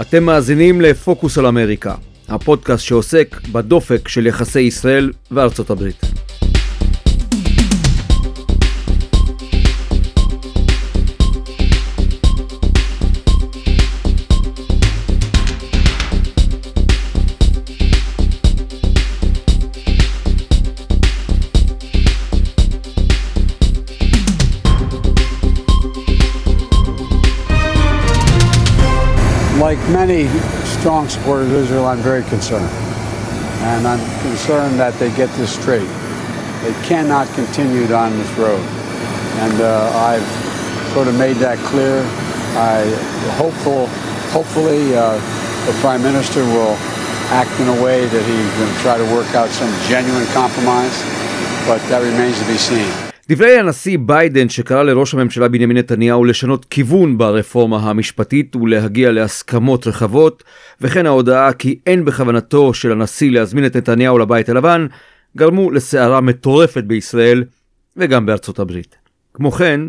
אתם מאזינים לפוקוס על אמריקה, הפודקאסט שעוסק בדופק של יחסי ישראל וארצות הברית. Many strong supporters of Israel, I'm very concerned. And I'm concerned that they get this straight. They cannot continue down this road. And uh, I've sort of made that clear. I hopeful, hopefully uh, the Prime Minister will act in a way that he's going to try to work out some genuine compromise, but that remains to be seen. דברי הנשיא ביידן שקרא לראש הממשלה בנימין נתניהו לשנות כיוון ברפורמה המשפטית ולהגיע להסכמות רחבות, וכן ההודעה כי אין בכוונתו של הנשיא להזמין את נתניהו לבית הלבן, גרמו לסערה מטורפת בישראל וגם בארצות הברית. כמו כן,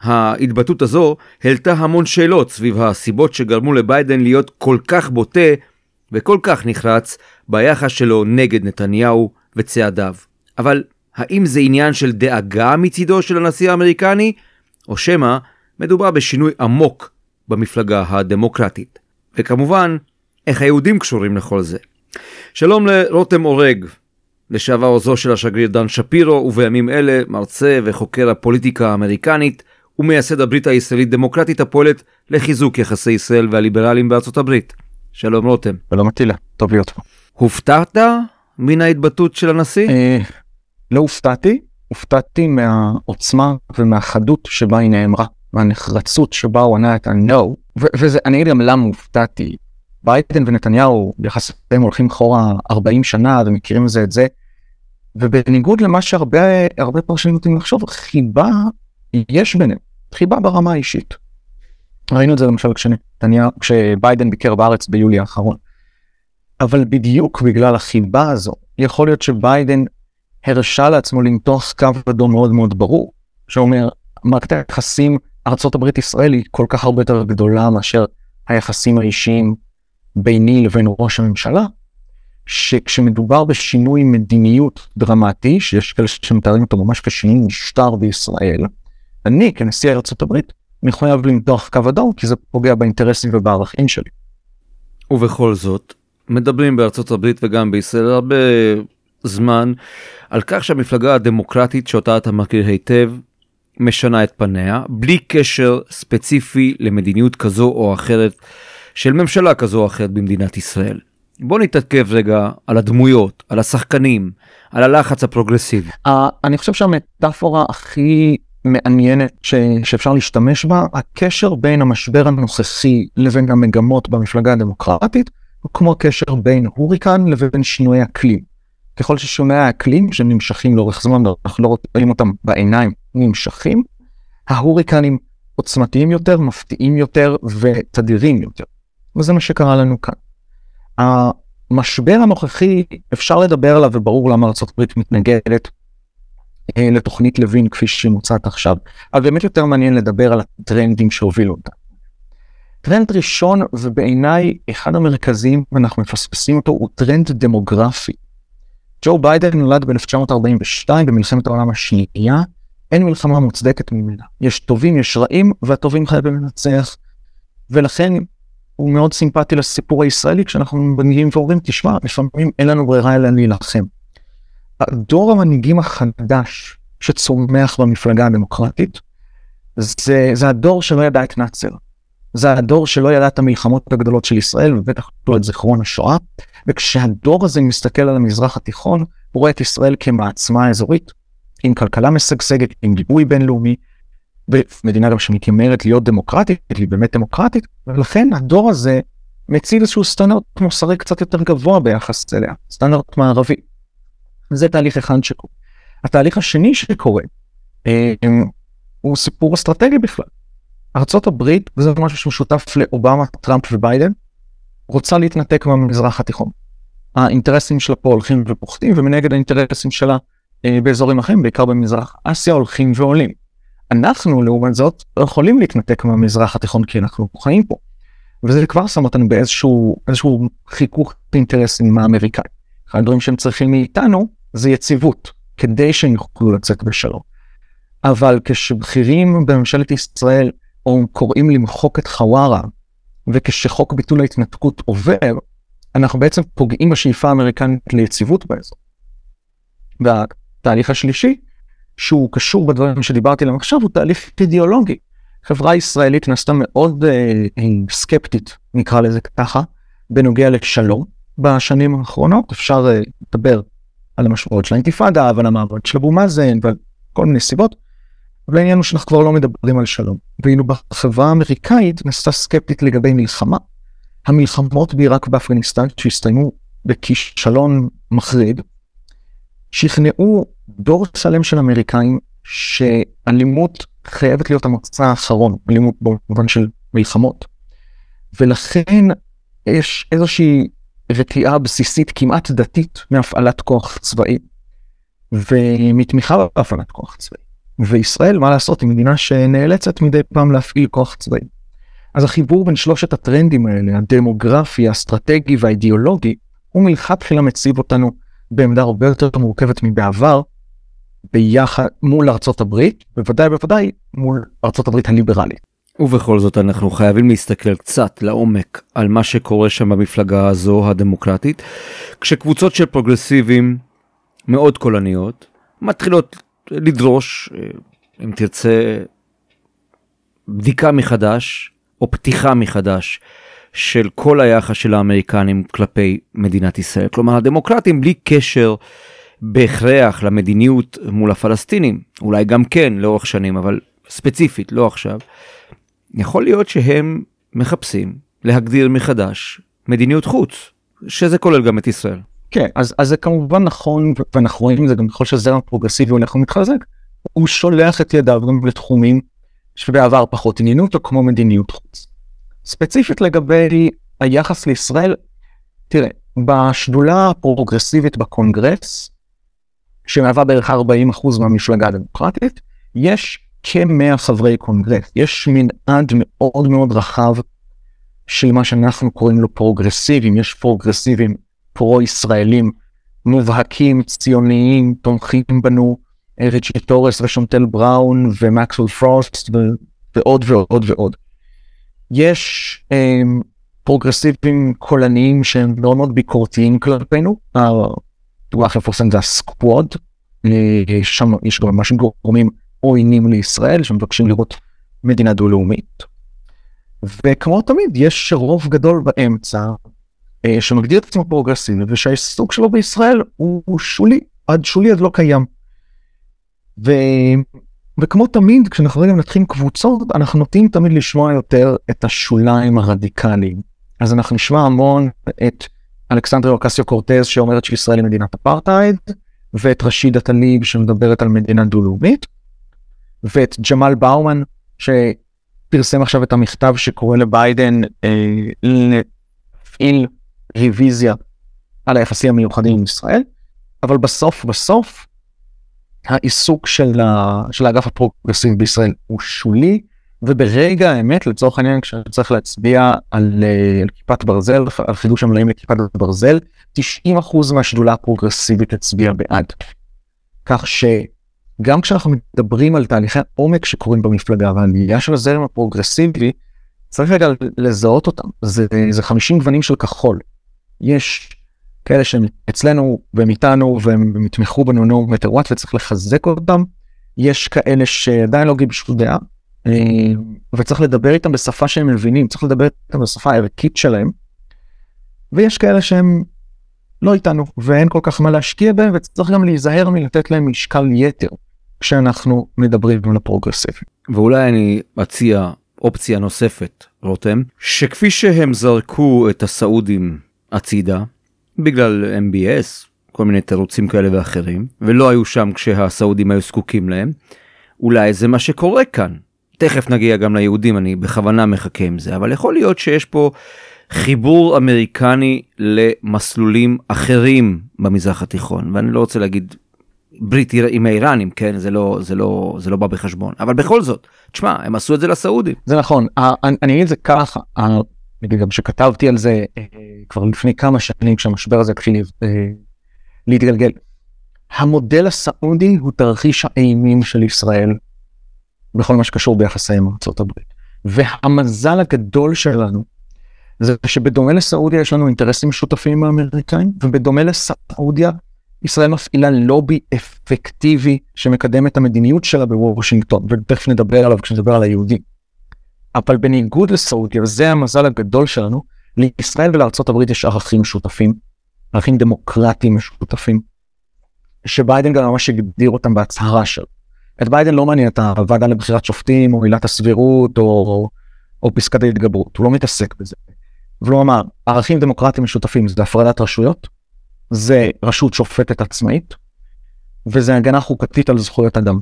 ההתבטאות הזו העלתה המון שאלות סביב הסיבות שגרמו לביידן להיות כל כך בוטה וכל כך נחרץ ביחס שלו נגד נתניהו וצעדיו. אבל האם זה עניין של דאגה מצידו של הנשיא האמריקני, או שמא מדובר בשינוי עמוק במפלגה הדמוקרטית. וכמובן, איך היהודים קשורים לכל זה. שלום לרותם אורג, לשעבר עוזו של השגריר דן שפירו, ובימים אלה מרצה וחוקר הפוליטיקה האמריקנית, ומייסד הברית הישראלית דמוקרטית הפועלת לחיזוק יחסי ישראל והליברלים בארצות הברית. שלום רותם. שלום אטילה, טוב להיות פה. הופתעת מן ההתבטאות של הנשיא? לא הופתעתי, הופתעתי מהעוצמה ומהחדות שבה היא נאמרה, מהנחרצות שבה הוא ענה את ה-No, ואני אגיד גם למה הופתעתי. ביידן ונתניהו יחסיהם הולכים אחורה 40 שנה ומכירים זה את זה, ובניגוד למה שהרבה פרשנים נוטים לחשוב, חיבה יש ביניהם, חיבה ברמה האישית. ראינו את זה למשל כשנתניהו, כשביידן ביקר בארץ ביולי האחרון. אבל בדיוק בגלל החיבה הזו, יכול להיות שביידן הרשה לעצמו למתוח קו אדום מאוד מאוד ברור, שאומר, מערכת היחסים ארה"ב-ישראל היא כל כך הרבה יותר גדולה מאשר היחסים האישיים ביני לבין ראש הממשלה, שכשמדובר בשינוי מדיניות דרמטי, שיש כאלה שמתארים אותו ממש כשינוי משטר בישראל, אני כנשיא הברית מחויב למתוח קו אדום כי זה פוגע באינטרסים ובערכים שלי. ובכל זאת, מדברים בארצות הברית וגם בישראל הרבה זמן על כך שהמפלגה הדמוקרטית שאותה אתה מכיר היטב משנה את פניה בלי קשר ספציפי למדיניות כזו או אחרת של ממשלה כזו או אחרת במדינת ישראל. בוא נתעכב רגע על הדמויות, על השחקנים, על הלחץ הפרוגרסיבי. Uh, אני חושב שהמטאפורה הכי מעניינת ש... שאפשר להשתמש בה, הקשר בין המשבר הנוכחי לבין המגמות במפלגה הדמוקרטית, הוא כמו הקשר בין הוריקן לבין שינוי אקלים. ככל ששומעי האקלים שנמשכים לאורך זמן, אנחנו לא רואים אותם בעיניים, נמשכים, ההוריקנים עוצמתיים יותר, מפתיעים יותר ותדירים יותר. וזה מה שקרה לנו כאן. המשבר הנוכחי, אפשר לדבר עליו וברור למה ארה"ב מתנגדת אה, לתוכנית לוין כפי שהיא מוצעת עכשיו, אבל באמת יותר מעניין לדבר על הטרנדים שהובילו אותה. טרנד ראשון ובעיניי אחד המרכזיים ואנחנו מפספסים אותו הוא טרנד דמוגרפי. ג'ו ביידן נולד ב-1942 במלחמת העולם השנייה, אין מלחמה מוצדקת ממנה. יש טובים, יש רעים, והטובים חייבים לנצח. ולכן הוא מאוד סימפטי לסיפור הישראלי כשאנחנו מגיעים ואומרים, תשמע, לפעמים אין לנו ברירה אלא להילחם. הדור המנהיגים החדש שצומח במפלגה הדמוקרטית, זה, זה הדור שלא ידע את נאצר. זה הדור שלא ידע את המלחמות הגדולות של ישראל, ובטח לא את זיכרון השואה. וכשהדור הזה מסתכל על המזרח התיכון, הוא רואה את ישראל כמעצמה אזורית, עם כלכלה משגשגת, עם גיבוי בינלאומי, ומדינה גם שמתיימרת להיות דמוקרטית, היא באמת דמוקרטית, ולכן הדור הזה מציל איזשהו סטנדרט מוסרי קצת יותר גבוה ביחס אליה, סטנדרט מערבי. זה תהליך אחד שקורה. התהליך השני שקורה אה, הוא סיפור אסטרטגי בכלל. ארה"ב, וזה משהו שמשותף לאובמה, טראמפ וביידן, רוצה להתנתק מהמזרח התיכון. האינטרסים שלה פה הולכים ופוחתים, ומנגד האינטרסים שלה אה, באזורים אחרים, בעיקר במזרח אסיה, הולכים ועולים. אנחנו, לעומת זאת, לא יכולים להתנתק מהמזרח התיכון כי אנחנו חיים פה. וזה כבר שם אותנו באיזשהו איזשהו חיכוך אינטרסים האמריקאי. אחד הדברים שהם צריכים מאיתנו זה יציבות, כדי שהם יוכלו לצאת בשלום. אבל כשבכירים בממשלת ישראל או קוראים למחוק את חווארה, וכשחוק ביטול ההתנתקות עובר, אנחנו בעצם פוגעים בשאיפה האמריקנית ליציבות באזור. והתהליך השלישי, שהוא קשור בדברים שדיברתי עליהם עכשיו, הוא תהליך אידיאולוגי. חברה ישראלית נעשתה מאוד אה, אה, סקפטית, נקרא לזה ככה, בנוגע לשלום בשנים האחרונות. אפשר אה, לדבר על המשמעות של האינתיפאדה ועל המעבוד של אבו מאזן ועל כל מיני סיבות. אבל העניין הוא שאנחנו כבר לא מדברים על שלום. ואילו בחברה האמריקאית נעשתה סקפטית לגבי מלחמה. המלחמות בעיראק ובאפגניסטן שהסתיימו בכישלון מחריד, שכנעו דור שלם של אמריקאים שאלימות חייבת להיות המוצא האחרון, אלימות במובן של מלחמות. ולכן יש איזושהי רתיעה בסיסית כמעט דתית מהפעלת כוח צבאי ומתמיכה בהפעלת כוח צבאי. וישראל, מה לעשות, היא מדינה שנאלצת מדי פעם להפעיל כוח צבאי. אז החיבור בין שלושת הטרנדים האלה, הדמוגרפי, האסטרטגי והאידיאולוגי, הוא מלכתחילה מציב אותנו בעמדה הרבה יותר מורכבת מבעבר, ביחד מול ארצות הברית, בוודאי בוודאי מול ארצות הברית הליברלית. ובכל זאת אנחנו חייבים להסתכל קצת לעומק על מה שקורה שם במפלגה הזו הדמוקרטית, כשקבוצות של פרוגרסיבים מאוד קולניות מתחילות לדרוש, אה, אם תרצה, בדיקה מחדש או פתיחה מחדש של כל היחס של האמריקנים כלפי מדינת ישראל. כלומר, הדמוקרטים בלי קשר בהכרח למדיניות מול הפלסטינים, אולי גם כן לאורך שנים, אבל ספציפית, לא עכשיו, יכול להיות שהם מחפשים להגדיר מחדש מדיניות חוץ, שזה כולל גם את ישראל. כן, אז, אז זה כמובן נכון, ואנחנו רואים את זה גם ככל שהזרם הפרוגרסיבי הולך ומתחזק, הוא שולח את ידיו גם לתחומים שבעבר פחות עניינו אותו, כמו מדיניות חוץ. ספציפית לגבי היחס לישראל, תראה, בשדולה הפרוגרסיבית בקונגרס, שמהווה בערך 40% מהמפלגה הדמוקרטית, יש כ-100 חברי קונגרס. יש מנעד מאוד מאוד רחב של מה שאנחנו קוראים לו פרוגרסיבים. יש פרוגרסיבים פרו-ישראלים מובהקים, ציוניים, תומכים בנו, ריצ'י טורס ושונטל בראון ומקסוול פרוסט ועוד ועוד ועוד. יש אה, פרוגרסיבים קולניים שהם מאוד מאוד ביקורתיים כלפינו. הדוגמה הכי מפורסמת זה ה Squad, אה, שם יש גם ממש גורמים עוינים לישראל שמבקשים לראות מדינה דו-לאומית. וכמו תמיד יש רוב גדול באמצע שמגדיר את עצמו פרוגרסיבי ושהעיסוק שלו בישראל הוא, הוא שולי, עד שולי עד לא קיים. ו... וכמו תמיד כשאנחנו רגע מנתחים קבוצות אנחנו נוטים תמיד לשמוע יותר את השוליים הרדיקליים. אז אנחנו נשמע המון את אלכסנדרי אוקסיו קורטז שאומרת שישראל היא מדינת אפרטהייד ואת רשידה טליב שמדברת על מדינה דו-לאומית ואת ג'מאל באומן שפרסם עכשיו את המכתב שקורא לביידן אה, להפעיל רוויזיה על היחסים המיוחדים עם ישראל, אבל בסוף בסוף העיסוק של, ה, של האגף הפרוגרסיבי בישראל הוא שולי, וברגע האמת לצורך העניין כשצריך להצביע על, אה, על כיפת ברזל, על חידוש המלאים לכיפת ברזל, 90% מהשדולה הפרוגרסיבית הצביע בעד. כך שגם כשאנחנו מדברים על תהליכי עומק שקורים במפלגה ועלייה של הזרם הפרוגרסיבי, צריך רגע לזהות אותם, זה, זה 50 גוונים של כחול. יש כאלה שהם אצלנו והם איתנו והם יתמכו בנו נו מטר וואט וצריך לחזק אותם. יש כאלה שעדיין לא גיבשו דעה אה, וצריך לדבר איתם בשפה שהם מבינים, צריך לדבר איתם בשפה הערכית שלהם. ויש כאלה שהם לא איתנו ואין כל כך מה להשקיע בהם וצריך גם להיזהר מלתת להם משקל יתר כשאנחנו מדברים על הפרוגרסיבי. ואולי אני אציע אופציה נוספת, רותם, שכפי שהם זרקו את הסעודים הצידה, בגלל MBS, כל מיני תירוצים כאלה ואחרים, ולא היו שם כשהסעודים היו זקוקים להם. אולי זה מה שקורה כאן. תכף נגיע גם ליהודים, אני בכוונה מחכה עם זה, אבל יכול להיות שיש פה חיבור אמריקני למסלולים אחרים במזרח התיכון, ואני לא רוצה להגיד ברית עם האיראנים, כן, זה לא, זה לא, זה לא בא בחשבון, אבל בכל זאת, תשמע, הם עשו את זה לסעודים. זה נכון, אני אגיד את זה ככה, גם שכתבתי על זה אה, כבר לפני כמה שנים כשהמשבר הזה התחיל אה, להתגלגל. המודל הסעודי הוא תרחיש האימים של ישראל בכל מה שקשור ביחסי עם ארצות הברית. והמזל הגדול שלנו זה שבדומה לסעודיה יש לנו אינטרסים משותפים עם האמריקאים, ובדומה לסעודיה ישראל מפעילה לובי אפקטיבי שמקדם את המדיניות שלה בוושינגטון, ותכף נדבר עליו כשנדבר על היהודים. אבל בניגוד לסעודיה, וזה המזל הגדול שלנו, לישראל ולארה"ב יש ערכים משותפים, ערכים דמוקרטיים משותפים, שביידן גם ממש הגדיר אותם בהצהרה שלו. את ביידן לא מעניין את הוועדה לבחירת שופטים, או עילת הסבירות, או, או פסקת ההתגברות, הוא לא מתעסק בזה. והוא אמר, ערכים דמוקרטיים משותפים זה הפרדת רשויות, זה רשות שופטת עצמאית, וזה הגנה חוקתית על זכויות אדם.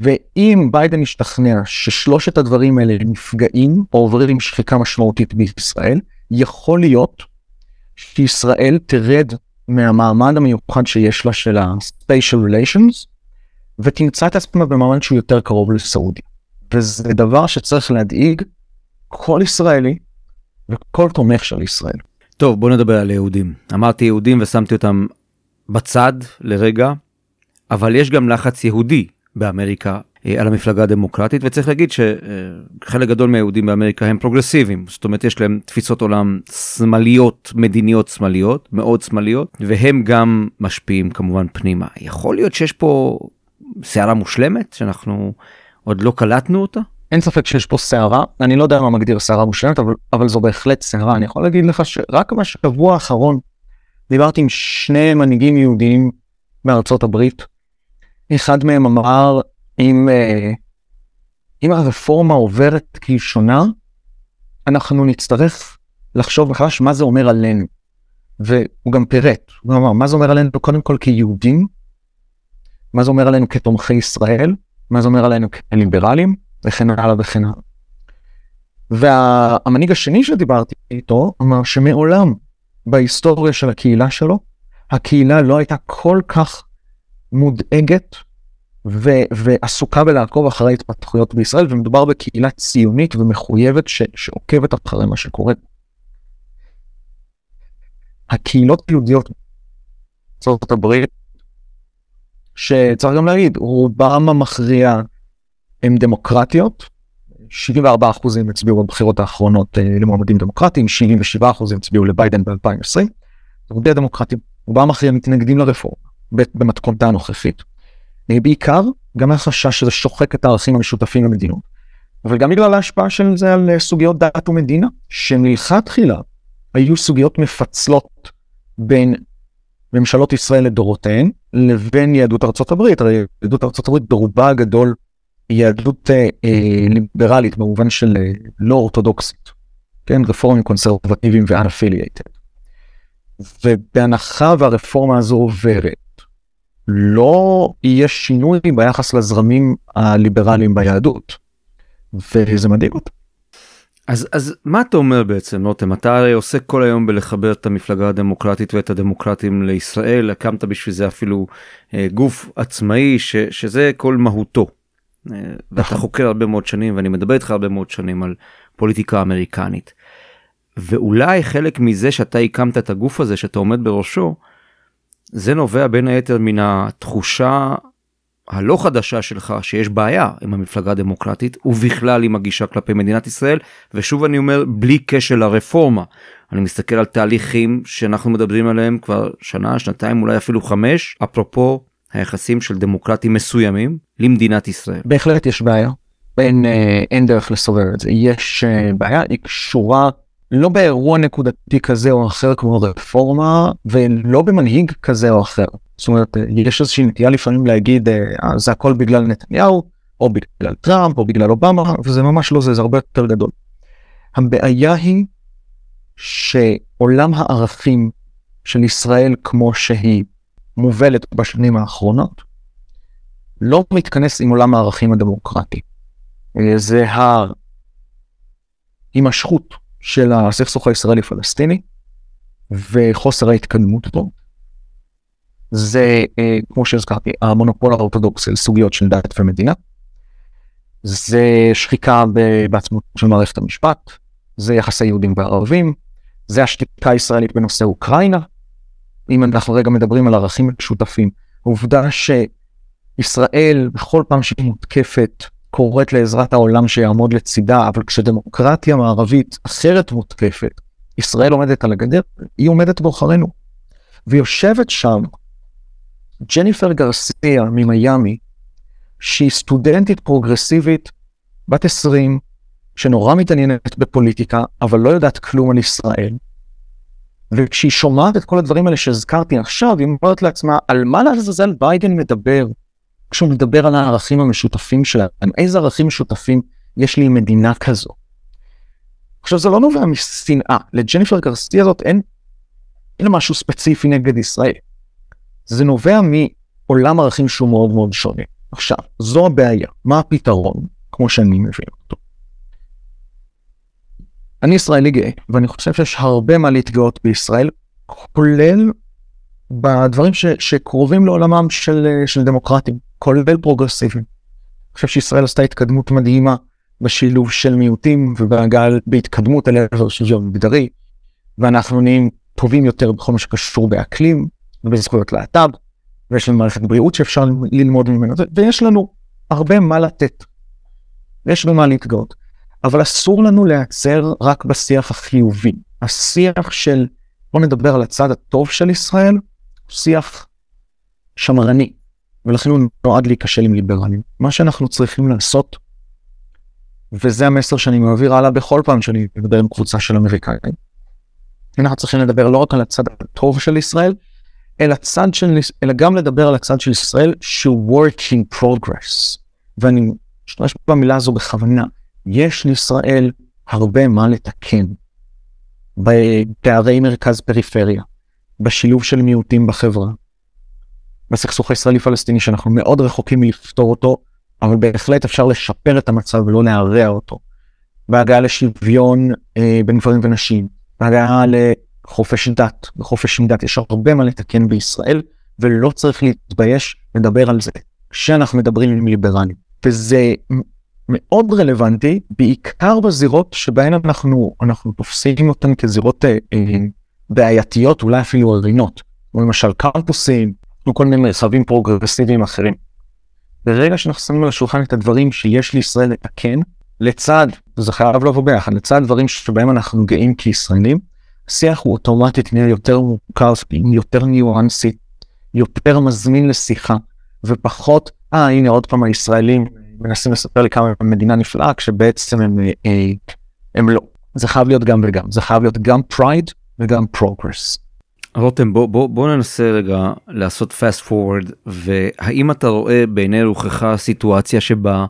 ואם ביידן ישתכנע ששלושת הדברים האלה נפגעים או עוברים שחיקה משמעותית בישראל, יכול להיות שישראל תרד מהמעמד המיוחד שיש לה של ה-spatial relations, ותמצא את עצמה במעמד שהוא יותר קרוב לסעודיה. וזה דבר שצריך להדאיג כל ישראלי וכל תומך של ישראל. טוב, בוא נדבר על יהודים. אמרתי יהודים ושמתי אותם בצד לרגע, אבל יש גם לחץ יהודי באמריקה אה, על המפלגה הדמוקרטית, וצריך להגיד שחלק גדול מהיהודים באמריקה הם פרוגרסיביים, זאת אומרת יש להם תפיסות עולם שמאליות, מדיניות שמאליות, מאוד שמאליות, והם גם משפיעים כמובן פנימה. יכול להיות שיש פה סערה מושלמת שאנחנו עוד לא קלטנו אותה? אין ספק שיש פה סערה, אני לא יודע מה מגדיר סערה מושלמת, אבל, אבל זו בהחלט סערה. אני יכול להגיד לך שרק בשבוע האחרון דיברתי עם שני מנהיגים יהודיים מארצות הברית. אחד מהם אמר, אם, אה, אם הרפורמה עוברת כלשונה, אנחנו נצטרך לחשוב מחדש מה זה אומר עלינו. והוא גם פירט, הוא אמר, מה זה אומר עלינו קודם כל כיהודים, מה זה אומר עלינו כתומכי ישראל, מה זה אומר עלינו כליברלים, וכן הלאה וכן הלאה. והמנהיג השני שדיברתי איתו אמר שמעולם בהיסטוריה של הקהילה שלו, הקהילה לא הייתה כל כך מודאגת ו- ועסוקה בלעקוב אחרי התפתחויות בישראל, ומדובר בקהילה ציונית ומחויבת ש- שעוקבת אחרי מה שקורה. הקהילות היהודיות בארצות הברית, שצריך גם להגיד, רובם המכריע הן דמוקרטיות, 74 אחוזים הצביעו בבחירות האחרונות אה, למועמדים דמוקרטיים, 77 אחוזים הצביעו לביידן ב-2020, רובם דמוקרטים, רובם המכריע מתנגדים לרפורמה במתכונתה הנוכחית. אה, בעיקר גם מהחשש שזה שוחק את הערכים המשותפים למדינות, אבל גם בגלל ההשפעה של זה על אה, סוגיות דת ומדינה, שמלכתחילה היו סוגיות מפצלות בין ממשלות ישראל לדורותיהן לבין יהדות ארצות הברית, הרי יהדות ארצות הברית ברובה הגדול יהדות אה, אה, ליברלית במובן של אה, לא אורתודוקסית, כן, רפורמים קונסרבטיביים ואנאפילייטד. ובהנחה והרפורמה הזו עוברת, לא יהיה שינוי ביחס לזרמים הליברליים ביהדות, וזה מדאיג אותי. אז, אז מה אתה אומר בעצם, רותם? אתה הרי עוסק כל היום בלחבר את המפלגה הדמוקרטית ואת הדמוקרטים לישראל, הקמת בשביל זה אפילו אה, גוף עצמאי ש, שזה כל מהותו. אה, ואתה נכון. חוקר הרבה מאוד שנים ואני מדבר איתך הרבה מאוד שנים על פוליטיקה אמריקנית. ואולי חלק מזה שאתה הקמת את הגוף הזה שאתה עומד בראשו, זה נובע בין היתר מן התחושה הלא חדשה שלך שיש בעיה עם המפלגה הדמוקרטית ובכלל עם הגישה כלפי מדינת ישראל ושוב אני אומר בלי קשר לרפורמה אני מסתכל על תהליכים שאנחנו מדברים עליהם כבר שנה שנתיים אולי אפילו חמש אפרופו היחסים של דמוקרטים מסוימים למדינת ישראל. בהחלט יש בעיה. אין, אה, אין דרך לסובב את זה. יש אה, בעיה, היא קשורה לא באירוע נקודתי כזה או אחר כמו רפורמה, ולא במנהיג כזה או אחר. זאת אומרת, יש איזושהי נטייה לפעמים להגיד, אה, זה הכל בגלל נתניהו, או בגלל טראמפ, או בגלל אובמה, וזה ממש לא זה, זה הרבה יותר גדול. הבעיה היא שעולם הערכים של ישראל כמו שהיא מובלת בשנים האחרונות, לא מתכנס עם עולם הערכים הדמוקרטי. אה, זה ההימשכות של הסכסוך הישראלי-פלסטיני וחוסר ההתקדמות בו. זה, אה, כמו שהזכרתי, המונופול האורתודוקסי לסוגיות של דת ומדינה. זה שחיקה בעצמות של מערכת המשפט. זה יחסי יהודים וערבים, זה השתיקה הישראלית בנושא אוקראינה. אם אנחנו רגע מדברים על ערכים משותפים, העובדה שישראל בכל פעם שהיא מותקפת קוראת לעזרת העולם שיעמוד לצידה, אבל כשדמוקרטיה מערבית אחרת מותקפת, ישראל עומדת על הגדר, היא עומדת בעוכרינו. ויושבת שם ג'ניפר גרסיה ממיאמי, שהיא סטודנטית פרוגרסיבית בת 20, שנורא מתעניינת בפוליטיקה, אבל לא יודעת כלום על ישראל. וכשהיא שומעת את כל הדברים האלה שהזכרתי עכשיו, היא אומרת לעצמה, על מה לעזאזל ביידן מדבר? כשהוא מדבר על הערכים המשותפים שלנו, איזה ערכים משותפים יש לי עם מדינה כזו. עכשיו זה לא נובע משנאה, לג'ניפר גרסטי הזאת אין, אין משהו ספציפי נגד ישראל. זה נובע מעולם ערכים שהוא מאוד מאוד שונה. עכשיו, זו הבעיה, מה הפתרון, כמו שאני מבין אותו. אני ישראלי גאה, ואני חושב שיש הרבה מה להתגאות בישראל, כולל בדברים ש, שקרובים לעולמם של, של דמוקרטים, כולל פרוגרסיביים. אני חושב שישראל עשתה התקדמות מדהימה בשילוב של מיעוטים ובהגעה בהתקדמות אל עבר שוויון מגדרי, ואנחנו נהיים טובים יותר בכל מה שקשור באקלים ובזכויות להט"ב, ויש לנו מערכת בריאות שאפשר ללמוד ממנו, ויש לנו הרבה מה לתת, ויש במה להתגאות. אבל אסור לנו להיעצר רק בשיח החיובי. השיח של, בוא נדבר על הצד הטוב של ישראל, הוא שיח שמרני, ולכן הוא נועד להיכשל עם ליברלים. מה שאנחנו צריכים לעשות, וזה המסר שאני מעביר הלאה בכל פעם שאני מדבר עם קבוצה של אמריקאים, אנחנו צריכים לדבר לא רק על הצד הטוב של ישראל, אלא, צד של, אלא גם לדבר על הצד של ישראל שהוא working progress. ואני משתמש במילה הזו בכוונה. יש לישראל הרבה מה לתקן בפערי מרכז פריפריה, בשילוב של מיעוטים בחברה, בסכסוך הישראלי-פלסטיני שאנחנו מאוד רחוקים מלפתור אותו, אבל בהחלט אפשר לשפר את המצב ולא להרע אותו. בהגעה לשוויון אה, בין גברים ונשים, בהגעה לחופש דת, בחופש דת יש הרבה מה לתקן בישראל, ולא צריך להתבייש לדבר על זה כשאנחנו מדברים עם ליברלים. וזה מאוד רלוונטי, בעיקר בזירות שבהן אנחנו, אנחנו תופסים אותן כזירות אה, אה, בעייתיות, אולי אפילו ערינות, למשל קמפוסים, או כל מיני מרחבים פרוגרסיביים אחרים. ברגע שאנחנו שמים על השולחן את הדברים שיש לישראל לתקן, לצד, וזה חייב לבוא ביחד, לצד דברים שבהם אנחנו גאים כישראלים, השיח הוא אוטומטית נהיה יותר מורכב, יותר ניואנסי, יותר מזמין לשיחה, ופחות, אה הנה עוד פעם הישראלים מנסים לספר לי כמה הם מדינה נפלאה, כשבעצם הם, אה, הם לא. זה חייב להיות גם וגם, זה חייב להיות גם pride וגם progress. רותם בוא, בוא, בוא ננסה רגע לעשות fast forward והאם אתה רואה בעיני רוחך סיטואציה שבה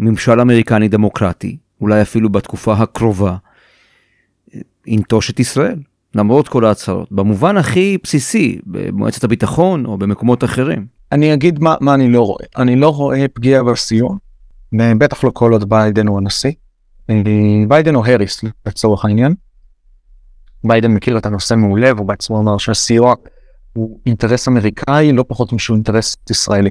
ממשל אמריקני דמוקרטי אולי אפילו בתקופה הקרובה ינטוש את ישראל למרות כל ההצהרות במובן הכי בסיסי במועצת הביטחון או במקומות אחרים. אני אגיד מה, מה אני לא רואה אני לא רואה פגיעה בסיוע בטח לא כל עוד ביידן הוא הנשיא ביידן או הריס לצורך העניין. ביידן מכיר את הנושא מעולה והוא בעצמו אמר שהסיוע הוא אינטרס אמריקאי לא פחות משהוא אינטרס ישראלי.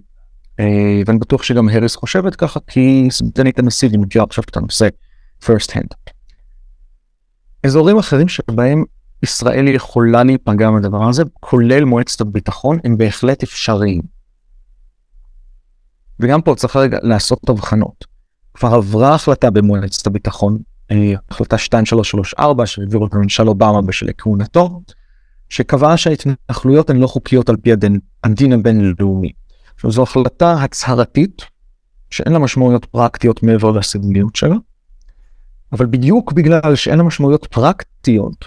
אה, ואני בטוח שגם הריס חושבת ככה כי סגנית הנשיא מכירה עכשיו את הנושא first hand. אזורים אחרים שבהם ישראל יכולה להיפגע מהדבר הזה כולל מועצת הביטחון הם בהחלט אפשריים. וגם פה צריך רגע לעשות הבחנות. כבר עברה החלטה במועצת הביטחון החלטה 2334 שהעבירו את הממשל אובמה בשל כהונתו, שקבעה שההתנחלויות הן לא חוקיות על פי הדין, הדין הבינלאומי. עכשיו זו החלטה הצהרתית שאין לה משמעויות פרקטיות מעבר לסדמיות שלה, אבל בדיוק בגלל שאין לה משמעויות פרקטיות,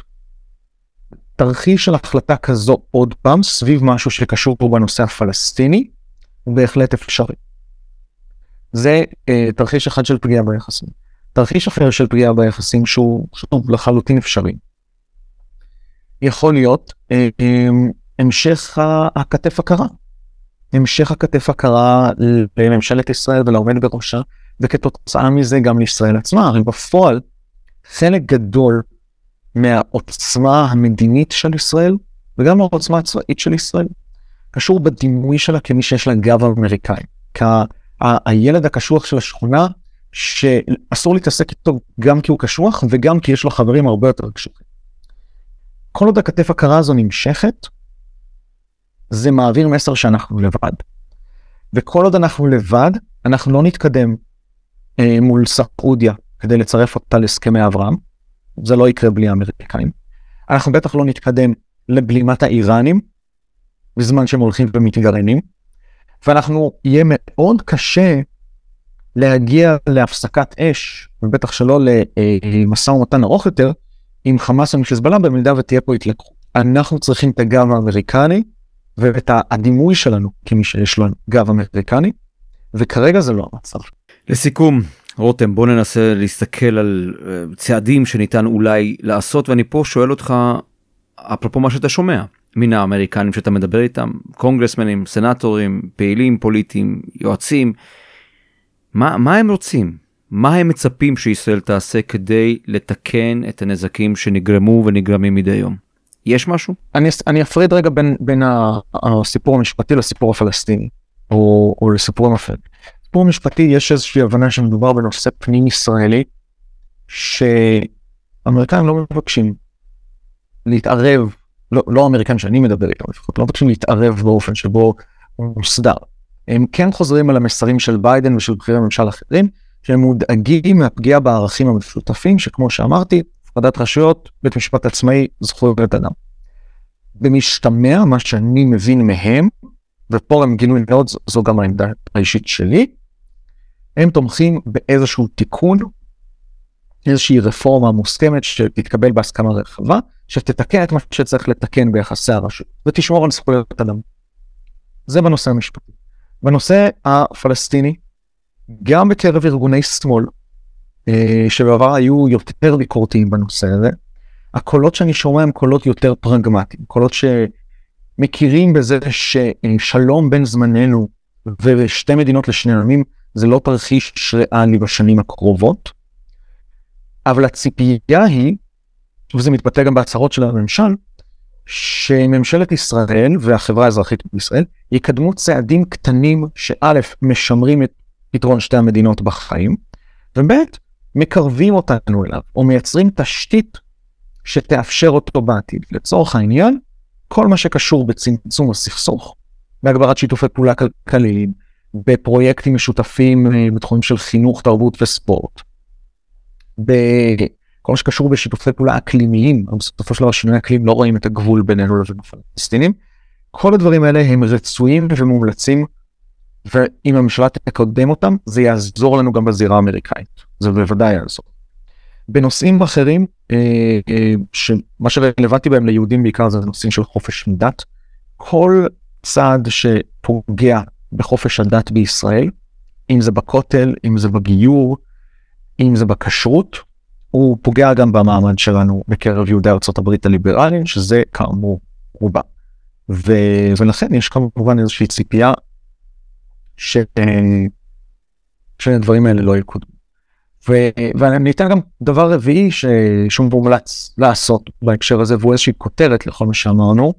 תרחיש של החלטה כזו עוד פעם סביב משהו שקשור פה בנושא הפלסטיני הוא בהחלט אפשרי. זה אה, תרחיש אחד של פגיעה ביחסים. תרחיש אחר של פגיעה ביחסים שהוא, שוב לחלוטין אפשרי. יכול להיות אה, אה, המשך הכתף הקרה. המשך הכתף הקרה לממשלת ישראל ולעומד בראשה, וכתוצאה מזה גם לישראל עצמה. הרי בפועל, חלק גדול מהעוצמה המדינית של ישראל, וגם מהעוצמה הצבאית של ישראל, קשור בדימוי שלה כמי שיש לה גב אמריקאי. כהילד הקשוח של השכונה, שאסור להתעסק איתו גם כי הוא קשוח וגם כי יש לו חברים הרבה יותר קשוחים. כל עוד הכתף הקרה הזו נמשכת, זה מעביר מסר שאנחנו לבד. וכל עוד אנחנו לבד, אנחנו לא נתקדם אה, מול סעודיה כדי לצרף אותה להסכמי אברהם. זה לא יקרה בלי האמריקאים. אנחנו בטח לא נתקדם לבלימת האיראנים, בזמן שהם הולכים ומתגרענים. ואנחנו, יהיה מאוד קשה להגיע להפסקת אש, ובטח שלא למשא ומתן ארוך יותר, עם חמאס וחיזבאללה במידה ותהיה פה התלקחות. אנחנו צריכים את הגב האמריקני ואת הדימוי שלנו כמי שיש לו גב אמריקני, וכרגע זה לא המצב. לסיכום, רותם, בוא ננסה להסתכל על אה, צעדים שניתן אולי לעשות, ואני פה שואל אותך, אפרופו מה שאתה שומע, מן האמריקנים שאתה מדבר איתם, קונגרסמנים, סנטורים, פעילים פוליטיים, יועצים, מה, מה הם רוצים? מה הם מצפים שישראל תעשה כדי לתקן את הנזקים שנגרמו ונגרמים מדי יום? יש משהו? אני, אני אפריד רגע בין, בין הסיפור המשפטי לסיפור הפלסטיני, או, או לסיפורים אחרים. בסיפור המשפטי יש איזושהי הבנה שמדובר בנושא פנים ישראלי, שאמריקאים לא מבקשים להתערב, לא, לא האמריקאים שאני מדבר איתם לפחות, לא מבקשים להתערב באופן שבו הוא מוסדר. הם כן חוזרים על המסרים של ביידן ושל בכירי ממשל אחרים, שהם מודאגים מהפגיעה בערכים המשותפים, שכמו שאמרתי, הפרדת רשויות, בית משפט עצמאי, זכויות אדם. במשתמע, מה שאני מבין מהם, ופה הם גינוי מאוד, זו גם העמדה האישית שלי, הם תומכים באיזשהו תיקון, איזושהי רפורמה מוסכמת שתתקבל בהסכמה רחבה, שתתקן את מה שצריך לתקן ביחסי הרשות, ותשמור על זכויות אדם. זה בנושא המשפטי. בנושא הפלסטיני, גם בקרב ארגוני שמאל, אה, שבעבר היו יותר ביקורתיים בנושא הזה, הקולות שאני שומע הם קולות יותר פרגמטיים, קולות שמכירים בזה ששלום בין זמננו ושתי מדינות לשני עמים זה לא תרחיש ריאלי בשנים הקרובות, אבל הציפייה היא, וזה מתבטא גם בהצהרות של הממשל, שממשלת ישראל והחברה האזרחית בישראל יקדמו צעדים קטנים שא' משמרים את פתרון שתי המדינות בחיים, וב' מקרבים אותנו אליו, או מייצרים תשתית שתאפשר אותו בעתיד. לצורך העניין, כל מה שקשור בצמצום הסכסוך, בהגברת שיתופי פעולה כלכליים, בפרויקטים משותפים אה, בתחומים של חינוך, תרבות וספורט, בכל מה שקשור בשיתופי פעולה אקלימיים, בסופו של דבר שינוי אקלים לא רואים את הגבול בינינו לבין הפלסטינים, כל הדברים האלה הם רצויים ומומלצים ואם הממשלה תקדם אותם, זה יעזור לנו גם בזירה האמריקאית. זה בוודאי יעזור. בנושאים אחרים, אה, אה, שמה שרלוונטי בהם ליהודים בעיקר זה נושאים של חופש דת. כל צעד שפוגע בחופש הדת בישראל, אם זה בכותל, אם זה בגיור, אם זה בכשרות, הוא פוגע גם במעמד שלנו בקרב יהודי ארצות הברית הליברליים, שזה כאמור רובה. ו... ולכן יש כמובן איזושהי ציפייה ש... שהדברים האלה לא יקודמו. ו... ואני אתן גם דבר רביעי ש... שהוא מומלץ לעשות בהקשר הזה והוא איזושהי כותרת לכל מה שאמרנו.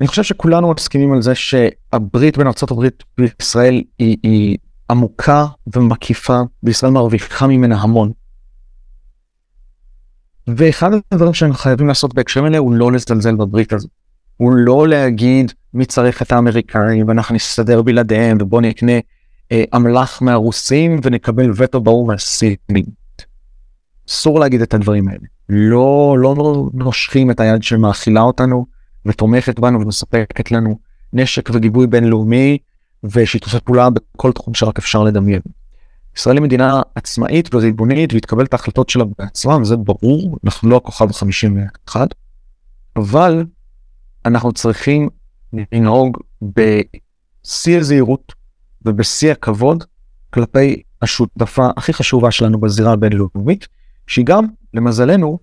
אני חושב שכולנו מסכימים על זה שהברית בין ארה"ב וישראל היא, היא עמוקה ומקיפה וישראל מרוויחה ממנה המון. ואחד הדברים שאנחנו חייבים לעשות בהקשרים האלה הוא לא לזלזל בברית הזאת. הוא לא להגיד מי צריך את האמריקאים ואנחנו נסתדר בלעדיהם ובוא נקנה אה, אמל"ח מהרוסים ונקבל וטו ברור מהסינים. אסור להגיד את הדברים האלה. לא, לא נושכים את היד שמאכילה אותנו ותומכת בנו ומספקת לנו נשק וגיבוי בינלאומי ושיתופי פעולה בכל תחום שרק אפשר לדמיין. ישראל היא מדינה עצמאית וריבונית והתקבל את ההחלטות שלה בעצמה וזה ברור, אנחנו לא הכוכב ה-51, אבל אנחנו צריכים לנהוג בשיא הזהירות ובשיא הכבוד כלפי השותפה הכי חשובה שלנו בזירה הבינלאומית, שהיא גם, למזלנו,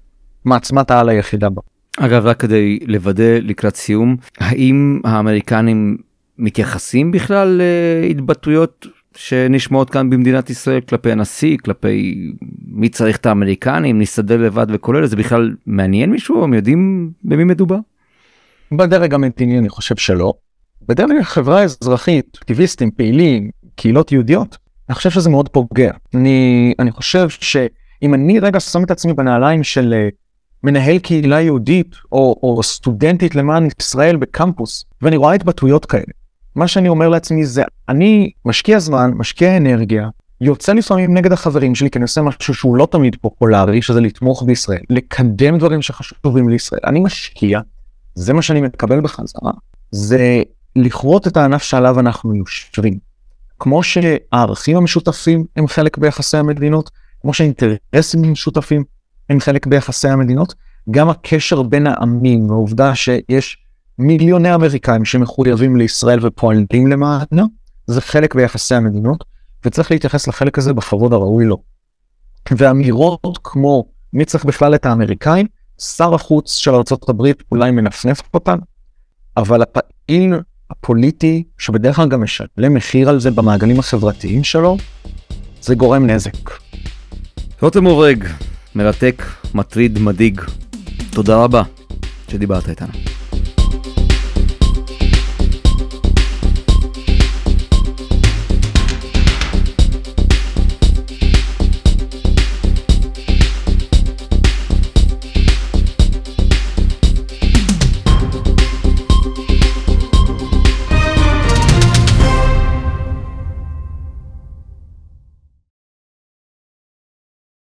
מעצמת העל היחידה בה. אגב, רק כדי לוודא לקראת סיום, האם האמריקנים מתייחסים בכלל להתבטאויות שנשמעות כאן במדינת ישראל כלפי הנשיא, כלפי מי צריך את האמריקנים, נסתדר לבד וכל אלה, זה בכלל מעניין מישהו? הם יודעים במי מדובר? בדרג המדיני אני חושב שלא. בדרג החברה האזרחית, אקטיביסטים, פעילים, קהילות יהודיות, אני חושב שזה מאוד פוגע. אני, אני חושב שאם אני רגע שם את עצמי בנעליים של uh, מנהל קהילה יהודית או, או סטודנטית למען ישראל בקמפוס, ואני רואה התבטאויות כאלה, מה שאני אומר לעצמי זה, אני משקיע זמן, משקיע אנרגיה, יוצא לפעמים נגד החברים שלי כי אני עושה משהו שהוא לא תמיד פופולרי, שזה לתמוך בישראל, לקדם דברים שחשובים לישראל. אני משקיע, זה מה שאני מקבל בחזרה, זה לכרות את הענף שעליו אנחנו יושבים. כמו שהערכים המשותפים הם חלק ביחסי המדינות, כמו שהאינטרסים המשותפים הם חלק ביחסי המדינות, גם הקשר בין העמים, והעובדה שיש מיליוני אמריקאים שמחויבים לישראל ופועלים למענה, זה חלק ביחסי המדינות, וצריך להתייחס לחלק הזה בכבוד הראוי לו. ואמירות כמו מי צריך בכלל את האמריקאים, שר החוץ של ארה"ב אולי מנפנף אותן, אבל הפעיל הפוליטי, שבדרך כלל גם משלם מחיר על זה במעגלים החברתיים שלו, זה גורם נזק. רותם הורג, מרתק, מטריד, מדאיג. תודה רבה שדיברת איתנו.